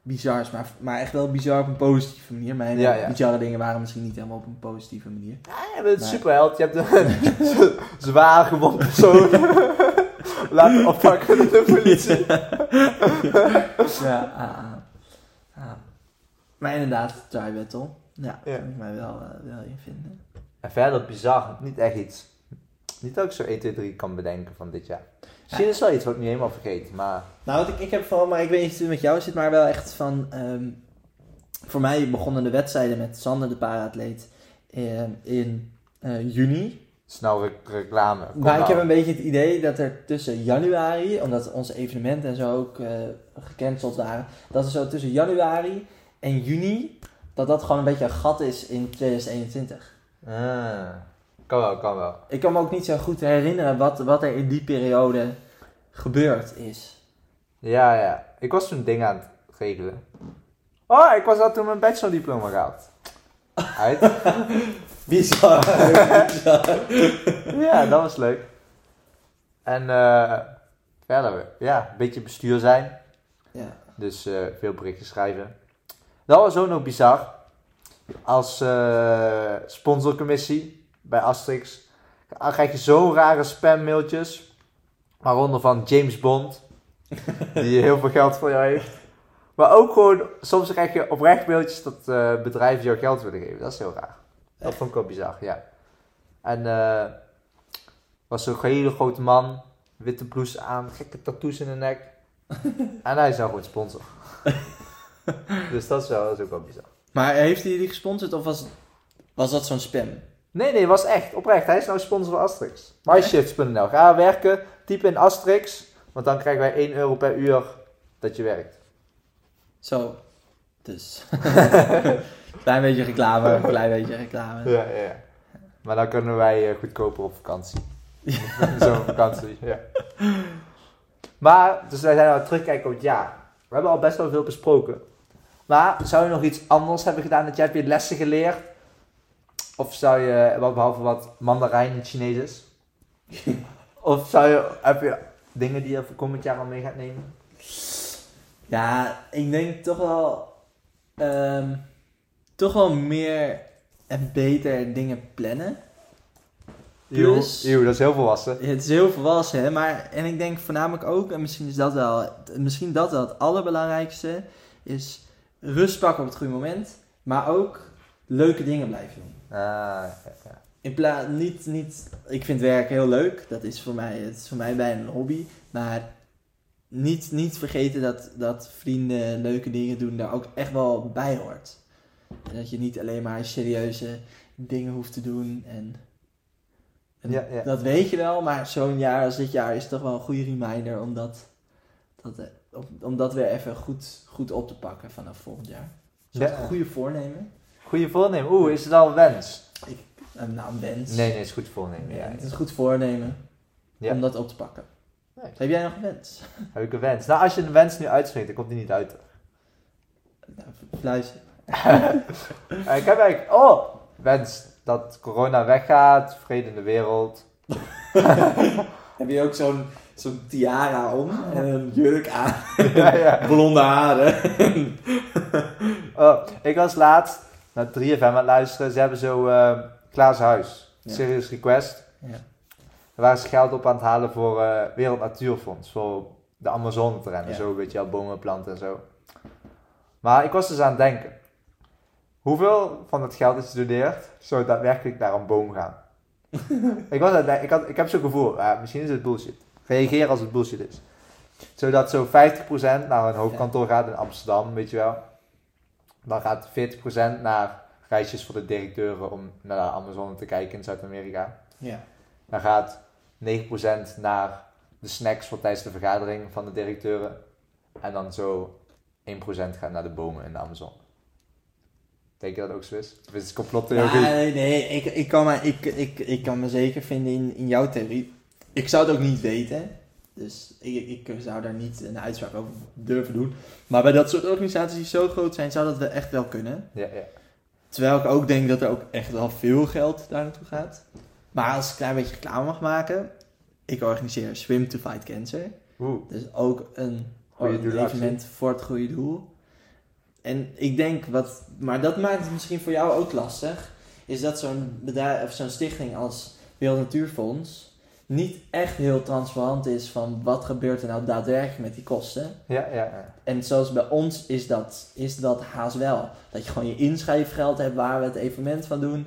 Speaker 1: bizar is. Maar, maar echt wel bizar op een positieve manier. Mijn
Speaker 2: Ja, ja.
Speaker 1: bizarre dingen waren misschien niet helemaal op een positieve manier.
Speaker 2: Ja, je bent superheld. Je hebt een zwaar gewond persoon laten oppakken door de politie.
Speaker 1: ja, ah, ah. Ah. Maar inderdaad, Try Battle. Ja,
Speaker 2: Ja.
Speaker 1: kan ik mij wel, eh, wel in vinden.
Speaker 2: En verder bizar, niet echt iets. Niet dat ik zo 1, 2, 3 kan bedenken van dit jaar. Misschien is wel iets wat ik niet helemaal vergeet, maar...
Speaker 1: Nou, wat ik, ik heb vooral, maar ik weet niet of het met jou zit, maar wel echt van... ehm, voor mij begonnen de wedstrijden met Sander, de paraatleet, eh, in eh, juni.
Speaker 2: Snel re- reclame. Kom
Speaker 1: Maar ik
Speaker 2: nou.
Speaker 1: heb een beetje het idee dat er tussen januari, omdat onze evenementen en zo ook gecanceld waren, dat er zo tussen januari en juni, dat dat gewoon een beetje een gat is in 2021.
Speaker 2: Ah, kan wel, kan wel.
Speaker 1: Ik kan me ook niet zo goed herinneren wat, wat er in die periode gebeurd is.
Speaker 2: Ja, ja. Ik was toen dingen aan het regelen. Oh, ik was al toen mijn bachelordiploma gehaald. Uit.
Speaker 1: Bizar.
Speaker 2: ja, dat was leuk. En eh verder, ja, een beetje bestuur zijn.
Speaker 1: ja.
Speaker 2: Dus eh, veel berichtjes schrijven. Dat was ook nog bizar. Als eh, sponsorcommissie bij Asterix dan krijg je zo'n rare spammailtjes. Waaronder van James Bond. die heel veel geld voor jou heeft. Maar ook gewoon, soms krijg je oprecht mailtjes dat eh, bedrijven jou geld willen geven. Dat is heel raar. Dat vond ik wel bizar, ja. En eh was zo'n hele grote man. Witte blouse aan, gekke tattoos in de nek. en hij is nou gewoon sponsor. dus dat is, wel, dat is ook wel bizar.
Speaker 1: Maar heeft hij die gesponsord of was, was dat zo'n spam?
Speaker 2: Nee, nee, was echt oprecht. Hij is nou sponsor van Asterix. MyShifts.nl. Ga werken, typ in Asterix, want dan krijgen wij 1 euro per uur dat je werkt.
Speaker 1: Zo. Dus. klein beetje reclame, klein beetje reclame.
Speaker 2: Ja, ja. Maar dan kunnen wij eh, goedkoper op vakantie. Zo'n vakantie, ja. Maar, dus wij zijn nou terugkijken op het jaar. We hebben al best wel veel besproken. Maar zou je nog iets anders hebben gedaan dat jij hebt je lessen geleerd? Of zou je, wat behalve wat Mandarijn het Chinees is? of zou je, heb je dingen die je voor komend jaar al mee gaat nemen?
Speaker 1: Ja, ik denk toch wel. ehm, toch wel meer en beter dingen plannen. Dus-
Speaker 2: eeuw, dat is heel volwassen.
Speaker 1: Het is heel volwassen, hè? maar en ik denk voornamelijk ook, en misschien is dat wel, misschien dat wel het allerbelangrijkste, is rust pakken op het goede moment, maar ook leuke dingen blijven doen.
Speaker 2: Ah, ja, ja.
Speaker 1: In plaats niet, niet, ik vind werk heel leuk, dat is voor mij, het is voor mij bijna een hobby, maar niet, niet vergeten dat, dat vrienden leuke dingen doen daar ook echt wel bij hoort. En dat je niet alleen maar serieuze dingen hoeft te doen en, en
Speaker 2: Ja, ja.
Speaker 1: dat weet je wel, maar zo'n jaar als dit jaar is toch wel een goede reminder om dat, dat, eh, om, dat weer even goed, goed op te pakken vanaf volgend jaar. Is dat
Speaker 2: Ja.
Speaker 1: een goede voornemen?
Speaker 2: Goeie voornemen. Oeh, is het al een wens?
Speaker 1: Een naam wens.
Speaker 2: Nee, nee, is goed voornemen.
Speaker 1: Ja, het is een goed voornemen
Speaker 2: Ja.
Speaker 1: om dat op te pakken.
Speaker 2: Nee.
Speaker 1: Heb jij nog een wens?
Speaker 2: Heb ik een wens? Nou, als je een wens nu uitspreekt, dan komt die niet uit.
Speaker 1: Nou, fluister.
Speaker 2: Eh, ik heb eigenlijk, oh, wens dat corona weggaat, vrede in de wereld.
Speaker 1: Heb je ook zo'n zo'n tiara om en een jurk aan,
Speaker 2: ja, ja.
Speaker 1: blonde haren?
Speaker 2: Oh, ik was laatst naar 3FM aan het luisteren. Ze hebben zo eh Klaas Huis,
Speaker 1: Ja.
Speaker 2: Serious Request.
Speaker 1: Ja.
Speaker 2: Daar waren ze geld op aan het halen voor eh Wereld Natuurfonds, voor de Amazone te rennen. Zo, weet je wel, bomen planten en zo. Maar ik was dus aan het denken. Hoeveel van het geld dat je doneert, zou daadwerkelijk naar een boom gaan? ik, was aan het denken, ik, had, ik heb zo'n gevoel, ah, misschien is het bullshit. Reageer als het bullshit is. Zodat zo 50% naar een hoofdkantoor gaat in Amsterdam, weet je wel. Dan gaat 40% naar reisjes voor de directeuren om naar de Amazone te kijken in Zuid-Amerika.
Speaker 1: Ja.
Speaker 2: Dan gaat 9% naar de snacks voor tijdens de vergadering van de directeuren. En dan zo 1% gaat naar de bomen in de Amazon. Denk je dat ook zo is? Of is het complottheorie?
Speaker 1: Nee, nee, ik, ik, kan me, ik, ik, ik kan me zeker vinden in, in jouw theorie. Ik zou het ook niet weten. Dus ik, ik zou daar niet een uitspraak over durven doen. Maar bij dat soort organisaties die zo groot zijn, zou dat wel echt wel kunnen.
Speaker 2: Ja, ja.
Speaker 1: Terwijl ik ook denk dat er ook echt wel veel geld daar naartoe gaat. Maar als ik een klein beetje reclame mag maken. Ik organiseer Swim to Fight Cancer.
Speaker 2: Oeh.
Speaker 1: Dus ook een, een evenement voor het goede doel. En ik denk wat, maar dat maakt het misschien voor jou ook lastig, is dat zo'n bedrijf of zo'n stichting als Wereld Natuurfonds niet echt heel transparant is van wat gebeurt er nou daadwerkelijk met die kosten.
Speaker 2: Ja, ja, ja.
Speaker 1: En zoals bij ons is dat, is dat haast wel. Dat je gewoon je inschrijfgeld hebt waar we het evenement van doen.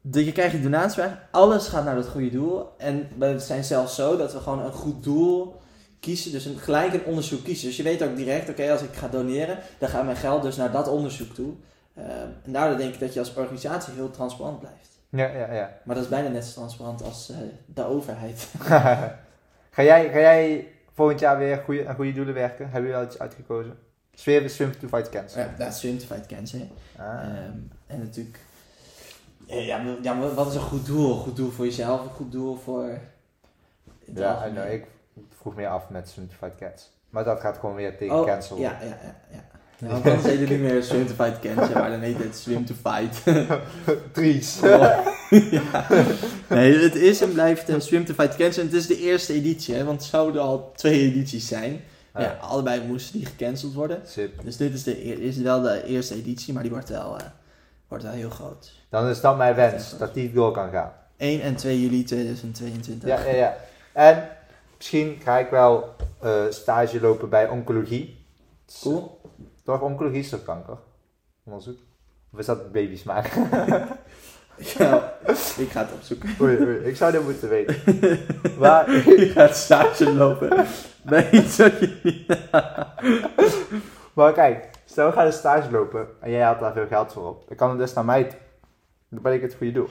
Speaker 1: Dat je krijgt je donatievraag. Alles gaat naar dat goede doel. En we zijn zelfs zo dat we gewoon een goed doel kiezen. Dus een, gelijk een onderzoek kiezen. Dus je weet ook direct, oké, als ik ga doneren, dan gaat mijn geld dus naar dat onderzoek toe. Ehm, en daardoor denk ik dat je als organisatie heel transparant blijft.
Speaker 2: Ja, ja, ja.
Speaker 1: Maar dat is bijna net zo transparant als eh, de overheid.
Speaker 2: ga, jij, ga jij volgend jaar weer goeie, aan goede doelen werken? Hebben jullie al iets uitgekozen? Swim, swim to fight cancer.
Speaker 1: Ja, dat is Swim to Fight Cancer.
Speaker 2: Ah.
Speaker 1: Ehm, en natuurlijk, ja, ja, wat is een goed doel? Een goed doel voor jezelf, een goed doel voor.
Speaker 2: ja, nou, ik vroeg meer af met swim to fight cats. Maar dat gaat gewoon weer tegen
Speaker 1: Oh,
Speaker 2: cancel.
Speaker 1: Ja, ja, ja. ja. Ja, want dan heet het niet meer Swim to Fight maar dan heet het Swim to Fight.
Speaker 2: Dries.
Speaker 1: ja. Nee, het is en blijft een Swim to Fight Cancer. En het is de eerste editie, hè, want het zouden al twee edities zijn. Maar ja, allebei moesten die gecanceld worden.
Speaker 2: Sip.
Speaker 1: Dus dit is, de, is wel de eerste editie, maar die wordt wel, eh, wordt wel heel groot.
Speaker 2: Dan is dat mijn wens, dat die door kan gaan.
Speaker 1: 1 en 2 juli 2022.
Speaker 2: Ja, ja, ja. En misschien ga ik wel eh, stage lopen bij oncologie.
Speaker 1: Cool.
Speaker 2: Toch, oncologie is toch kanker? Onderzoek? Of is dat babysmaak?
Speaker 1: Ja, ik ga het opzoeken.
Speaker 2: Oei, oei, ik zou dit moeten weten. Maar,
Speaker 1: Je gaat stage lopen. Bij iets wat je niet...
Speaker 2: maar kijk, stel we gaan een stage lopen en jij haalt daar veel geld voor op. Dan kan het dus naar mij toe. Dan ben ik het goede doel.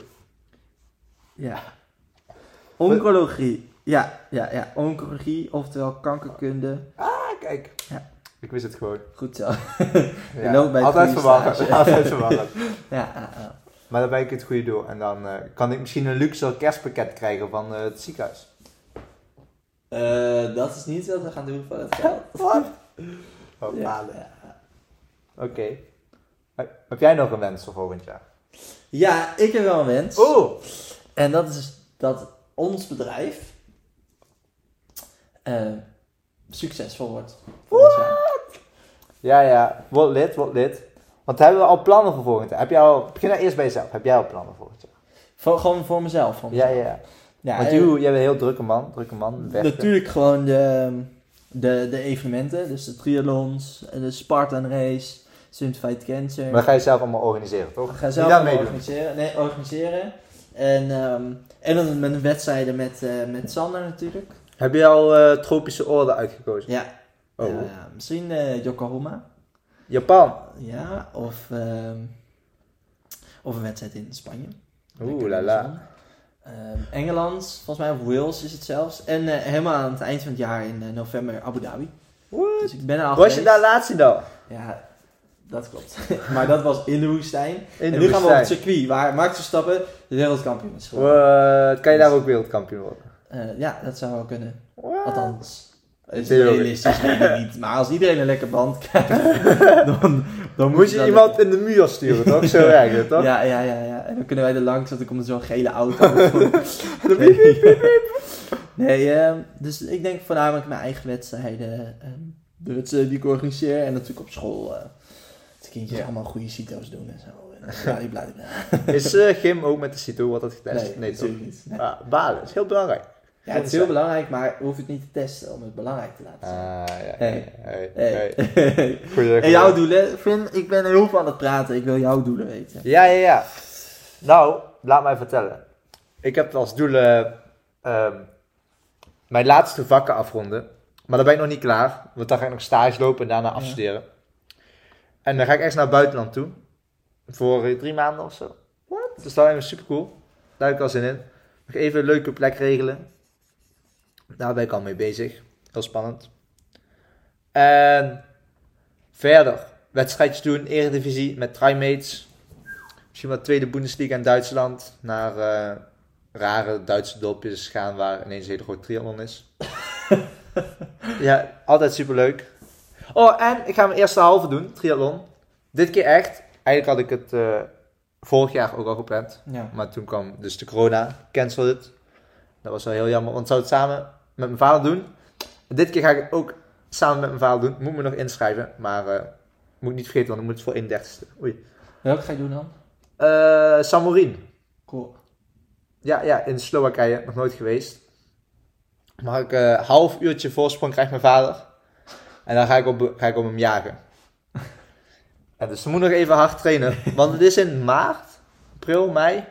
Speaker 1: Ja. Oncologie. Ja, ja, ja. Oncologie, oftewel kankerkunde.
Speaker 2: Ah, kijk.
Speaker 1: Ja.
Speaker 2: Ik wist het gewoon.
Speaker 1: Goed zo. Bij
Speaker 2: altijd verwarrend.
Speaker 1: stage.
Speaker 2: Altijd verwarrend.
Speaker 1: Ja.
Speaker 2: Maar dan ben ik het goede doel. En dan eh, kan ik misschien een luxe kerstpakket krijgen van eh, het ziekenhuis.
Speaker 1: Eh, dat is niet wat we gaan doen voor het geld.
Speaker 2: Wat? Oh,
Speaker 1: Ja.
Speaker 2: Oké. Heb- Heb jij nog een wens voor volgend jaar?
Speaker 1: Ja, ik heb wel een wens.
Speaker 2: Oh!
Speaker 1: En dat is dat ons bedrijf eh, succesvol wordt.
Speaker 2: Ja, ja. Word lid, word lid. Want hebben we al plannen voor volgend jaar? Heb jij al... Begin nou eerst bij jezelf. Heb jij al plannen voor volgend jaar?
Speaker 1: Voor, gewoon voor mezelf. Voor
Speaker 2: Ja,
Speaker 1: mezelf.
Speaker 2: ja, ja.
Speaker 1: ja
Speaker 2: Want jij, bent een heel drukke man. Drukke man.
Speaker 1: Natuurlijk gewoon de, de, de evenementen, dus de triathlons, de Spartan Race, Simplified Cancer.
Speaker 2: Maar dat ga je zelf allemaal organiseren, toch?
Speaker 1: Gaan
Speaker 2: Niet
Speaker 1: zelf allemaal
Speaker 2: meedoen.
Speaker 1: organiseren. Nee, organiseren. En, ehm, en dan met wedstrijden met, eh, met Sander natuurlijk.
Speaker 2: Heb je al eh, tropische orde uitgekozen?
Speaker 1: Ja.
Speaker 2: Oh.
Speaker 1: Misschien eh, Yokohama.
Speaker 2: Japan.
Speaker 1: Ja, of, ehm, of een wedstrijd in Spanje.
Speaker 2: Oeh, la la.
Speaker 1: Ehm, Engeland, volgens mij, of Wales is het zelfs. En eh, helemaal aan het eind van het jaar in november Abu Dhabi.
Speaker 2: What?
Speaker 1: Dus ik ben er al
Speaker 2: Was je daar laatst dan?
Speaker 1: Ja, dat klopt. maar dat was in de woestijn.
Speaker 2: In
Speaker 1: en
Speaker 2: de
Speaker 1: nu gaan we op het circuit waar Max Verstappen de wereldkampioen is geworden.
Speaker 2: Kan je daar ook wereldkampioen worden?
Speaker 1: Eh, ja, dat zou wel kunnen.
Speaker 2: What?
Speaker 1: Althans, het is realistisch niet. Maar als iedereen een lekker band krijgt, dan, dan
Speaker 2: Moet je
Speaker 1: dat
Speaker 2: iemand in de muur sturen, toch? Zo werkt het, toch?
Speaker 1: Ja, ja, ja, ja. En dan kunnen wij er langs, want dan komt er zo'n gele auto.
Speaker 2: Piep.
Speaker 1: nee, ehm, dus ik denk voornamelijk mijn eigen wedstrijden. ehm, de wedstrijden die ik organiseer. En natuurlijk op school. eh de kindjes
Speaker 2: Ja.
Speaker 1: allemaal goede CITO's doen en zo. Bla, bla, bla.
Speaker 2: Is Gim ook met de CITO, wordt dat getest?
Speaker 1: Nee,
Speaker 2: toch?
Speaker 1: natuurlijk niet. Nee.
Speaker 2: Ah, balen, is heel belangrijk.
Speaker 1: Ja, het is heel belangrijk, maar hoef het niet te testen om het belangrijk te laten zien.
Speaker 2: Ah, ja.
Speaker 1: Hey.
Speaker 2: Hey.
Speaker 1: Hey.
Speaker 2: hey. Goeie,
Speaker 1: En jouw doelen? Finn, ik ben heel veel aan het praten. Ik wil jouw doelen weten.
Speaker 2: Ja, ja, ja. Nou, laat mij vertellen. Ik heb als doelen ehm, mijn laatste vakken afronden. Maar dan ben ik nog niet klaar. Want dan ga ik nog stage lopen en daarna afstuderen. En dan ga ik echt naar het buitenland toe. Voor eh, drie maanden of zo. Wat? Dus dat is super cool. Daar heb ik al zin in. Nog even een leuke plek regelen. Daar ben ik al mee bezig. Heel spannend. En verder. Wedstrijdjes doen, eredivisie met trimates. Misschien wat tweede Bundesliga in Duitsland. Naar eh, rare Duitse dorpjes gaan waar ineens een hele grote triathlon is. ja, altijd super leuk. Oh, en ik ga mijn eerste halve doen, triathlon. Dit keer echt. Eigenlijk had ik het eh, vorig jaar ook al gepland.
Speaker 1: Ja.
Speaker 2: Maar toen kwam dus de corona, cancel het. Dat was wel heel jammer, want ik zou het samen met mijn vader doen. Dit keer ga ik het ook samen met mijn vader doen. Moet me nog inschrijven, maar eh, moet ik niet vergeten, want ik moet het voor 31ste. Oei.
Speaker 1: Welke ga je doen dan?
Speaker 2: Eh Samorin.
Speaker 1: Cool.
Speaker 2: Ja, ja, in Slowakije, nog nooit geweest. Maar ik een half uurtje voorsprong krijgt mijn vader. En dan ga ik op, ga ik op hem jagen. En dus ze moet nog even hard trainen. Want het is in maart, april, mei.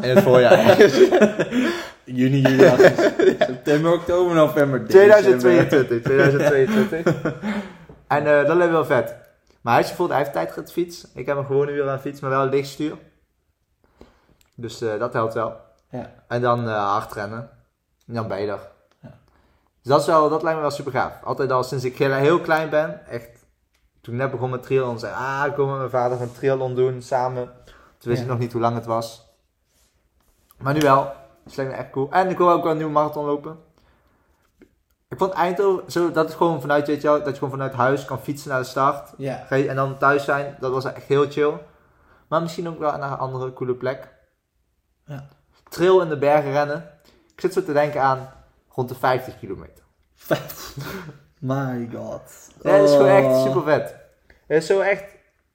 Speaker 2: In het voorjaar.
Speaker 1: Juni, juli, augustus, september, oktober, november, december.
Speaker 2: 2022, 2022. en eh, dat lijkt wel vet. Maar hij is bijvoorbeeld, hij heeft tijd fiets. Ik heb een gewone uur aan fiets, maar wel een lichtstuur. Dus eh, dat helpt wel.
Speaker 1: Ja.
Speaker 2: En dan eh, hard rennen. En dan ben je er.
Speaker 1: Ja.
Speaker 2: Dus dat, is wel, dat lijkt me wel super gaaf. Altijd al sinds ik heel, heel klein ben, echt. Toen ik net begon met triathlon, zei ah, ik wil met mijn vader een triathlon doen samen. Toen wist
Speaker 1: Ja.
Speaker 2: ik nog niet hoe lang het was. Maar nu wel. Dus lijkt me echt cool. En ik wil ook wel een nieuwe marathon lopen. Ik vond Eindhoven, zo, dat is gewoon vanuit, weet je wel, dat je gewoon vanuit huis kan fietsen naar de start.
Speaker 1: Ja.
Speaker 2: En dan thuis zijn, dat was echt heel chill. Maar misschien ook wel naar een andere coole plek.
Speaker 1: Ja.
Speaker 2: Trail in de bergen rennen. Ik zit zo te denken aan rond de 50 kilometer.
Speaker 1: My god.
Speaker 2: Dat is gewoon echt
Speaker 1: Oh.
Speaker 2: super vet. Het is zo echt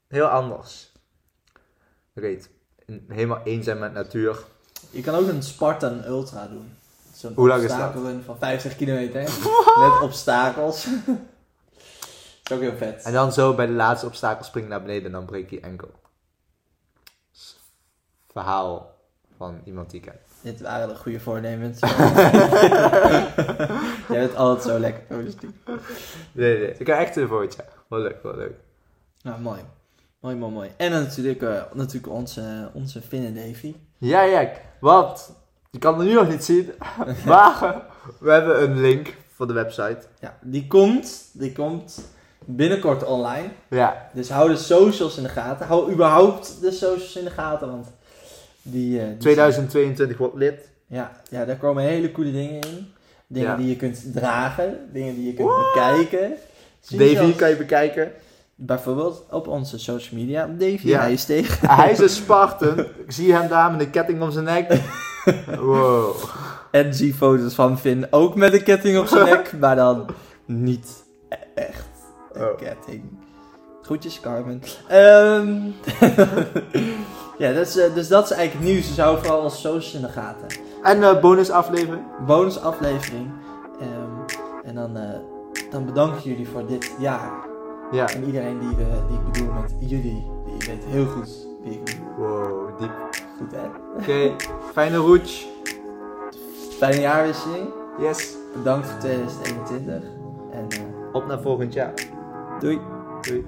Speaker 2: heel anders. Weet, helemaal één zijn met natuur.
Speaker 1: Je kan ook een Spartan Ultra doen. Zo'n
Speaker 2: Hoe lang is dat?
Speaker 1: obstakelrun van 50 kilometer. Met obstakels. is ook heel vet.
Speaker 2: En dan zo bij de laatste obstakel springen naar beneden en dan breek je enkel. verhaal van iemand die ik ken.
Speaker 1: Dit waren de goede voornemens. Jij bent altijd zo lekker positief.
Speaker 2: Nee, nee, ik heb echt een voortje. Wel leuk, wel leuk.
Speaker 1: Nou, mooi. Mooi, mooi, mooi. En dan natuurlijk, eh, natuurlijk onze, onze Finn en Davy.
Speaker 2: Ja, ja, want je kan het nu nog niet zien, maar we hebben een link voor de website.
Speaker 1: Ja, die komt, die komt binnenkort online.
Speaker 2: Ja,
Speaker 1: Dus hou de socials in de gaten. Hou überhaupt de socials in de gaten, want die... eh, die
Speaker 2: 2022 wordt lid.
Speaker 1: Ja, ja, daar komen hele coole dingen in. Dingen
Speaker 2: Ja.
Speaker 1: die je kunt dragen, dingen die je kunt bekijken.
Speaker 2: Davy kan je bekijken.
Speaker 1: Bijvoorbeeld op onze social media. Davy,
Speaker 2: Ja.
Speaker 1: hij is tegen.
Speaker 2: Hij is een Spartan. Ik zie hem daar met een ketting om zijn nek. Wow.
Speaker 1: En zie foto's van Finn ook met een ketting op zijn nek, maar dan niet echt een
Speaker 2: Oh.
Speaker 1: ketting. Groetjes, Carmen. Ehm, ja, dat is, eh, dus dat is eigenlijk nieuws. Dus hou vooral onze socials in de gaten.
Speaker 2: En uh, bonusaflevering.
Speaker 1: Bonusaflevering. Ehm, en dan, eh, dan bedank ik jullie voor dit jaar.
Speaker 2: Ja.
Speaker 1: En iedereen die, we, die ik bedoel met jullie, die weet heel goed wie ik bedoel.
Speaker 2: Wow, diep.
Speaker 1: Goed hè?
Speaker 2: Oké, fijne roets.
Speaker 1: Fijne jaarwisseling.
Speaker 2: Yes.
Speaker 1: Bedankt voor 2021. En eh,
Speaker 2: Op naar volgend jaar.
Speaker 1: doei.
Speaker 2: Doei.